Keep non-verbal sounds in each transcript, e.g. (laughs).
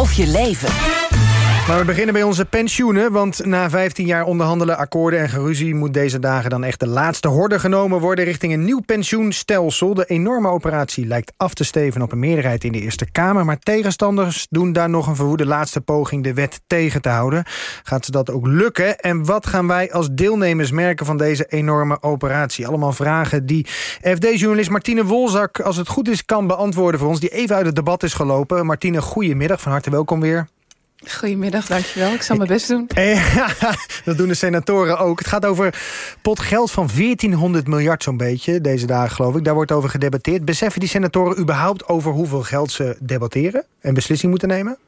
of je leven. Maar we beginnen bij onze pensioenen. Want na 15 jaar onderhandelen, akkoorden en geruzie... moet deze dagen dan echt de laatste horde genomen worden... richting een nieuw pensioenstelsel. De enorme operatie lijkt af te steven op een meerderheid in de Eerste Kamer. Maar tegenstanders doen daar nog een verwoede laatste poging... de wet tegen te houden. Gaat ze dat ook lukken? En wat gaan wij als deelnemers merken van deze enorme operatie? Allemaal vragen die FD-journalist Martine Wolzak... als het goed is, kan beantwoorden voor ons. Die even uit het debat is gelopen. Martine, goedemiddag. Van harte welkom weer. Goedemiddag, dankjewel. Ik zal mijn best doen. (laughs) Dat doen de senatoren ook. Het gaat over pot geld van 1400 miljard zo'n beetje, deze dagen geloof ik. Daar wordt over gedebatteerd. Beseffen die senatoren überhaupt over hoeveel geld ze debatteren en beslissing moeten nemen?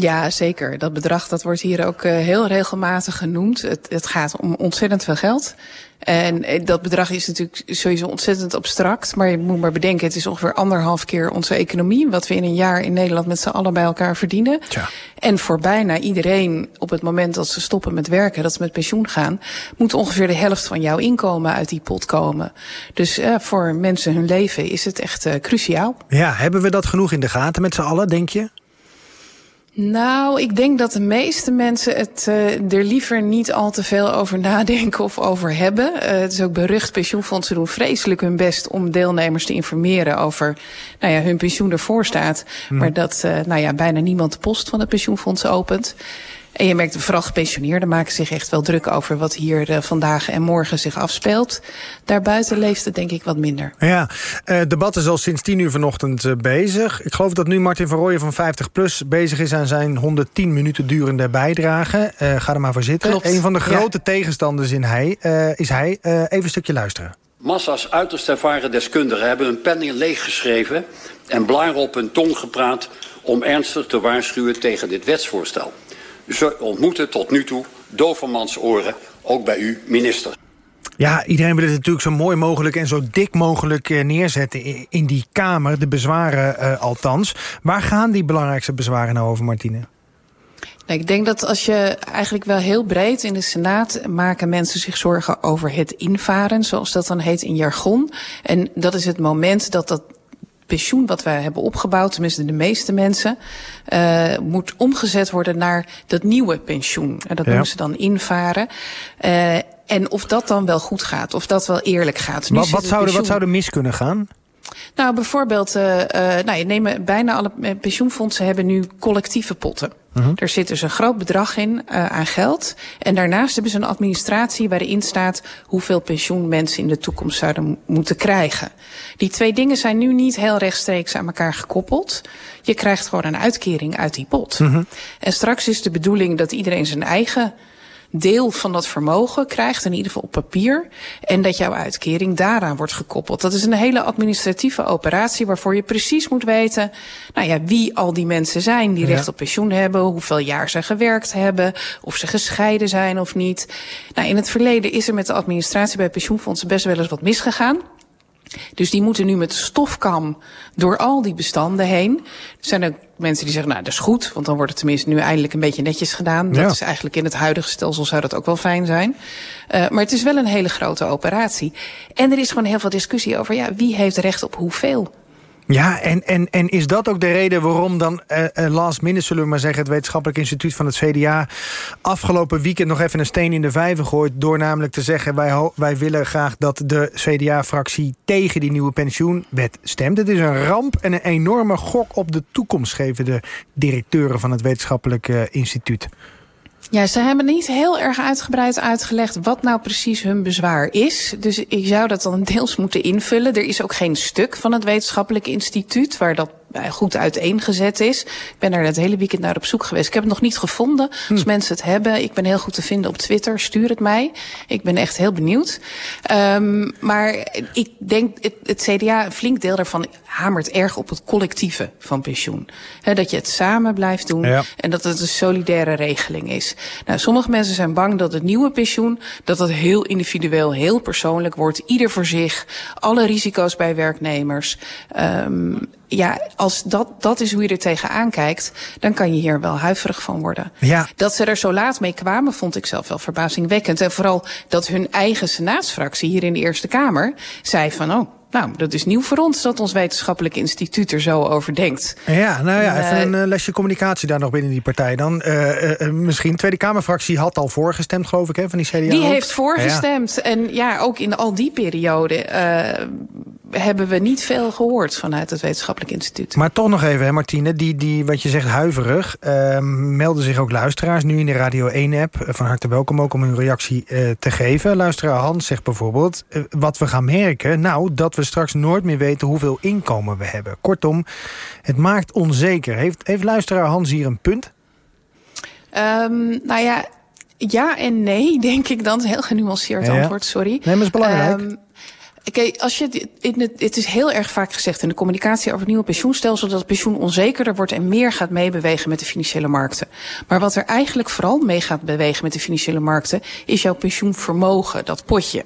Ja, zeker. Dat bedrag dat wordt hier ook uh, heel regelmatig genoemd. Het, het, gaat om ontzettend veel geld. En eh, dat bedrag is natuurlijk sowieso ontzettend abstract. Maar je moet maar bedenken, het is ongeveer anderhalf keer onze economie. Wat we in een jaar in Nederland met z'n allen bij elkaar verdienen. Tja. En voor bijna iedereen op het moment dat ze stoppen met werken, dat ze met pensioen gaan, moet ongeveer de helft van jouw inkomen uit die pot komen. Dus uh, voor mensen hun leven is het echt uh, cruciaal. Ja, hebben we dat genoeg in de gaten met z'n allen, denk je? Nou, ik denk dat de meeste mensen het uh, er liever niet al te veel over nadenken of over hebben. Uh, het is ook berucht, pensioenfondsen doen vreselijk hun best om deelnemers te informeren over nou ja, hun pensioen ervoor staat. Maar dat uh, nou ja, bijna niemand de post van het pensioenfonds opent. En je merkt, vooral gepensioneerden maken zich echt wel druk over wat hier uh, vandaag en morgen zich afspeelt. Daarbuiten leeft het denk ik wat minder. Ja, het uh, debat is al sinds tien uur vanochtend uh, bezig. Ik geloof dat nu Martin van Rooyen van 50PLUS bezig is aan zijn 110 minuten durende bijdrage. ga er maar voor zitten. Klopt. Een van de grote ja. tegenstanders in hij, is hij. even een stukje luisteren. Massa's uiterst ervaren deskundigen hebben hun penning leeggeschreven... en blaren op hun tong gepraat om ernstig te waarschuwen tegen dit wetsvoorstel. Ze ontmoeten tot nu toe dovermans oren, ook bij u, minister. Ja, iedereen wil het natuurlijk zo mooi mogelijk en zo dik mogelijk neerzetten in die Kamer. De bezwaren uh, althans. Waar gaan die belangrijkste bezwaren nou over, Martine? Nou, ik denk dat als je eigenlijk wel heel breed in de Senaat maken mensen zich zorgen over het invaren, zoals dat dan heet in jargon. En dat is het moment dat dat pensioen wat wij hebben opgebouwd, tenminste de meeste mensen, uh, moet omgezet worden naar dat nieuwe pensioen. En dat ja. noemen ze dan invaren. Uh, en of dat dan wel goed gaat, of dat wel eerlijk gaat. Nu wat, wat, zou, pensioen... wat zou er mis kunnen gaan? Nou, bijvoorbeeld, uh, uh, nou, je nemen, bijna alle pensioenfondsen hebben nu collectieve potten. Uh -huh. Er zit dus een groot bedrag in uh, aan geld. En daarnaast hebben ze een administratie waarin staat hoeveel pensioen mensen in de toekomst zouden moeten krijgen. Die twee dingen zijn nu niet heel rechtstreeks aan elkaar gekoppeld. Je krijgt gewoon een uitkering uit die pot. -huh. En straks is de bedoeling dat iedereen zijn eigen deel van dat vermogen krijgt, in ieder geval op papier. En dat jouw uitkering daaraan wordt gekoppeld. Dat is een hele administratieve operatie waarvoor je precies moet weten nou ja, wie al die mensen zijn die recht op pensioen hebben, hoeveel jaar ze gewerkt hebben, of ze gescheiden zijn of niet. Nou, in het verleden is er met de administratie bij pensioenfondsen best wel eens wat misgegaan. Dus die moeten nu met stofkam door al die bestanden heen. Er zijn ook mensen die zeggen, nou dat is goed, want dan wordt het tenminste nu eindelijk een beetje netjes gedaan. Dat is eigenlijk in het huidige stelsel zou dat ook wel fijn zijn. Uh, maar het is wel een hele grote operatie. En er is gewoon heel veel discussie over, ja, wie heeft recht op hoeveel? Ja, en, en, en is dat ook de reden waarom dan uh, last minute, zullen we maar zeggen... het wetenschappelijk instituut van het CDA... afgelopen weekend nog even een steen in de vijver gooit... door namelijk te zeggen, wij, wij willen graag dat de CDA-fractie... tegen die nieuwe pensioenwet stemt. Het is een ramp en een enorme gok op de toekomst... geven de directeuren van het wetenschappelijk uh, instituut. Ja, ze hebben niet heel erg uitgebreid uitgelegd wat nou precies hun bezwaar is. Dus ik zou dat dan deels moeten invullen. Er is ook geen stuk van het wetenschappelijk instituut waar dat goed uiteengezet is. Ik ben er het hele weekend naar op zoek geweest. Ik heb het nog niet gevonden. Als hm. mensen het hebben, ik ben heel goed te vinden op Twitter. Stuur het mij. Ik ben echt heel benieuwd. Um, maar ik denk, het, het, CDA, een flink deel daarvan hamert erg op het collectieve van pensioen. He, dat je het samen blijft doen ja. en dat het een solidaire regeling is. Nou, sommige mensen zijn bang dat het nieuwe pensioen, dat dat heel individueel, heel persoonlijk wordt. Ieder voor zich. Alle risico's bij werknemers. Um, ja, als dat, dat is hoe je er tegenaan kijkt, dan kan je hier wel huiverig van worden. Ja. Dat ze er zo laat mee kwamen, vond ik zelf wel verbazingwekkend. En vooral dat hun eigen senaatsfractie hier in de Eerste Kamer zei van, oh, nou, dat is nieuw voor ons dat ons wetenschappelijk instituut er zo over denkt. Ja, nou ja, even een uh, lesje communicatie daar nog binnen die partij dan. Uh, misschien, Tweede Kamerfractie had al voorgestemd, geloof ik, hè, van die CDA. Die heeft voorgestemd. En ja, ook in al die periode hebben we niet veel gehoord vanuit het wetenschappelijk instituut. Maar toch nog even, hè, Martine, die, die, wat je zegt, huiverig. melden zich ook luisteraars nu in de Radio 1-app. Van harte welkom ook om hun reactie te geven. Luisteraar Hans zegt bijvoorbeeld, wat we gaan merken... nou, dat we straks nooit meer weten hoeveel inkomen we hebben. Kortom, het maakt onzeker. Heeft, heeft luisteraar Hans hier een punt? Um, nou ja, ja en nee, (laughs) denk ik dan. Heel genuanceerd antwoord, sorry. Nee, maar het is belangrijk. Um, Kijk, als je in het, het is heel erg vaak gezegd in de communicatie over het nieuwe pensioenstelsel dat het pensioen onzekerder wordt en meer gaat meebewegen met de financiële markten. Maar wat er eigenlijk vooral mee gaat bewegen met de financiële markten is jouw pensioenvermogen, dat potje.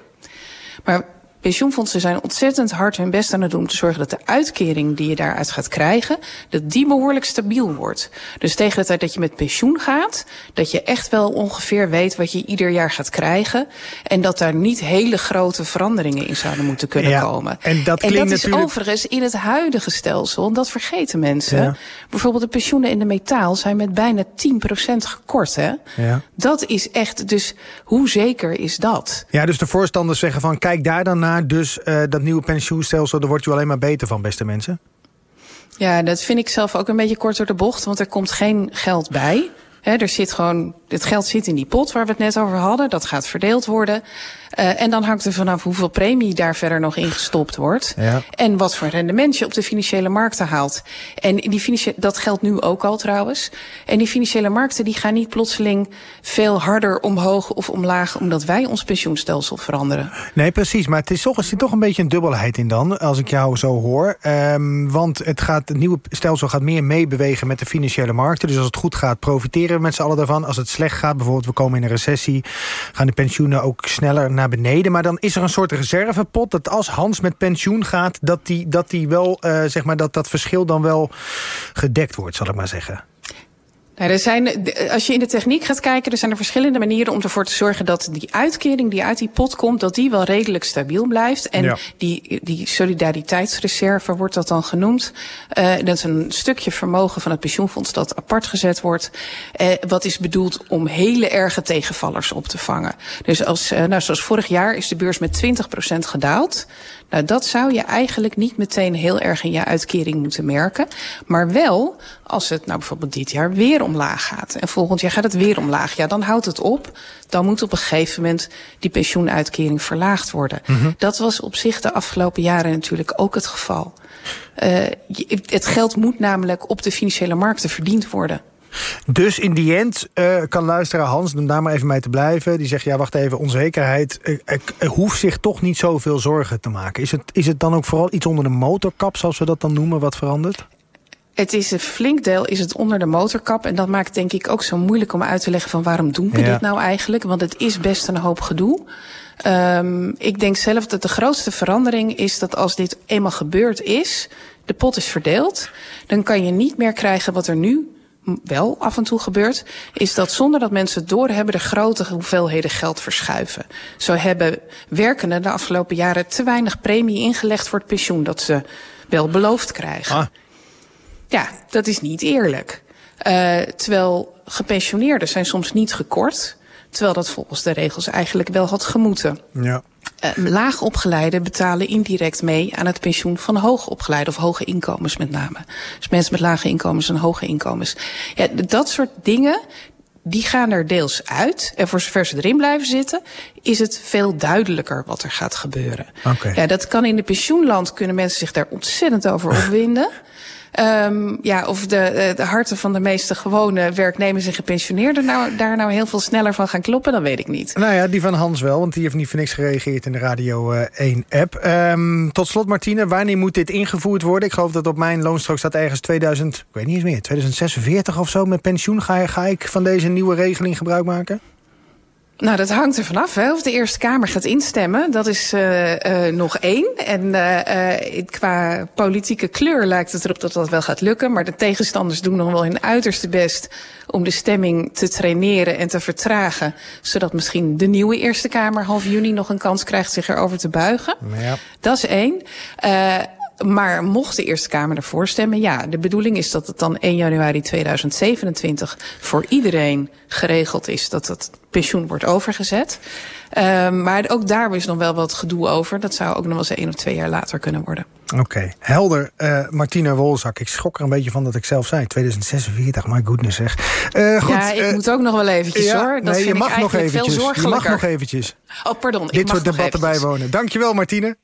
Maar pensioenfondsen zijn ontzettend hard hun best aan het doen om te zorgen dat de uitkering die je daaruit gaat krijgen, dat die behoorlijk stabiel wordt. Dus tegen de tijd dat je met pensioen gaat, dat je echt wel ongeveer weet wat je ieder jaar gaat krijgen. En dat daar niet hele grote veranderingen in zouden moeten kunnen ja, komen. En dat, klinkt en dat natuurlijk... is overigens in het huidige stelsel, en dat vergeten mensen. Ja. Bijvoorbeeld de pensioenen in de metaal zijn met bijna 10% gekort. Hè? Ja. Dat is echt, dus hoe zeker is dat? Ja, dus de voorstanders zeggen van kijk daar dan naar dus uh, dat nieuwe pensioenstelsel, daar wordt u alleen maar beter van, beste mensen? Ja, dat vind ik zelf ook een beetje kort door de bocht, want er komt geen geld bij. Er zit gewoon, het geld zit in die pot waar we het net over hadden. Dat gaat verdeeld worden. Uh, en dan hangt er vanaf hoeveel premie daar verder nog in gestopt wordt. Ja. En wat voor rendement je op de financiële markten haalt. En die financiële, dat geldt nu ook al trouwens. En die financiële markten die gaan niet plotseling veel harder omhoog of omlaag... omdat wij ons pensioenstelsel veranderen. Nee, precies. Maar het is toch, er zit toch een beetje een dubbelheid in dan, als ik jou zo hoor. Um, want het, gaat, het nieuwe stelsel gaat meer meebewegen met de financiële markten. Dus als het goed gaat, profiteren we met z'n allen daarvan. Als het gaat, bijvoorbeeld we komen in een recessie... gaan de pensioenen ook sneller naar beneden. Maar dan is er een soort reservepot dat als Hans met pensioen gaat... dat die, dat die wel, uh, zeg maar, dat dat verschil dan wel gedekt wordt, zal ik maar zeggen. Er zijn, als je in de techniek gaat kijken, er zijn er verschillende manieren om ervoor te zorgen dat die uitkering die uit die pot komt, dat die wel redelijk stabiel blijft. En ja. die, die solidariteitsreserve wordt dat dan genoemd. Uh, dat is een stukje vermogen van het pensioenfonds dat apart gezet wordt. Uh, wat is bedoeld om hele erge tegenvallers op te vangen. Dus als, uh, nou, zoals vorig jaar is de beurs met 20% gedaald. Nou, dat zou je eigenlijk niet meteen heel erg in je uitkering moeten merken. Maar wel als het nou bijvoorbeeld dit jaar weer omlaag gaat. En volgend jaar gaat het weer omlaag. Ja, dan houdt het op. Dan moet op een gegeven moment die pensioenuitkering verlaagd worden. Mm -hmm. Dat was op zich de afgelopen jaren natuurlijk ook het geval. Uh, het geld moet namelijk op de financiële markten verdiend worden. Dus in die end uh, kan luisteraar Hans, om daar maar even mee te blijven... die zegt, ja, wacht even, onzekerheid... Uh, uh, hoeft zich toch niet zoveel zorgen te maken. Is het, is het dan ook vooral iets onder de motorkap, zoals we dat dan noemen, wat verandert? Het is een flink deel is het onder de motorkap. En dat maakt denk ik ook zo moeilijk om uit te leggen... van waarom doen we Ja. dit nou eigenlijk? Want het is best een hoop gedoe. Um, ik denk zelf dat de grootste verandering is dat als dit eenmaal gebeurd is... de pot is verdeeld, dan kan je niet meer krijgen wat er nu wel af en toe gebeurt, is dat zonder dat mensen het doorhebben de grote hoeveelheden geld verschuiven. Zo hebben werkenden de afgelopen jaren te weinig premie ingelegd voor het pensioen dat ze wel beloofd krijgen. Ah. Ja, dat is niet eerlijk. Uh, terwijl gepensioneerden zijn soms niet gekort, terwijl dat volgens de regels eigenlijk wel had gemoeten. Ja. Uh, laagopgeleiden betalen indirect mee aan het pensioen van hoogopgeleiden of hoge inkomens met name. Dus mensen met lage inkomens en hoge inkomens. Ja, dat soort dingen, die gaan er deels uit. En voor zover ze erin blijven zitten, is het veel duidelijker wat er gaat gebeuren. Okay. Ja, dat kan in de pensioenland, kunnen mensen zich daar ontzettend over opwinden. (laughs) Um, ja, of de, de harten van de meeste gewone werknemers en gepensioneerden nou, daar nou heel veel sneller van gaan kloppen, dat weet ik niet. Nou ja, die van Hans wel, want die heeft niet voor niks gereageerd in de Radio uh, 1-app. Um, tot slot, Martine, wanneer moet dit ingevoerd worden? Ik geloof dat op mijn loonstrook staat ergens 2000, ik weet niet eens meer, 2046 of zo met pensioen. Ga, ga ik van deze nieuwe regeling gebruik maken? Nou, dat hangt er vanaf hè, of de Eerste Kamer gaat instemmen. Dat is uh, uh, nog één. En uh, qua politieke kleur lijkt het erop dat dat wel gaat lukken. Maar de tegenstanders doen nog wel hun uiterste best om de stemming te traineren en te vertragen. Zodat misschien de nieuwe Eerste Kamer half juni nog een kans krijgt zich erover te buigen. Ja. Dat is één. Maar mocht de Eerste Kamer ervoor stemmen, ja, de bedoeling is dat het dan 1 januari 2027 voor iedereen geregeld is dat het pensioen wordt overgezet. Uh, maar ook daar is nog wel wat gedoe over. Dat zou ook nog wel eens één of twee jaar later kunnen worden. Oké, helder. Uh, Martina Wolzak, ik schrok er een beetje van dat ik zelf zei. 2046, my goodness zeg. Uh, goed, ja, ik moet ook nog wel eventjes ja, hoor. Dat nee, je mag nog eventjes. Je mag nog eventjes. Oh, pardon. Dit soort debatten bijwonen. Dankjewel Martine.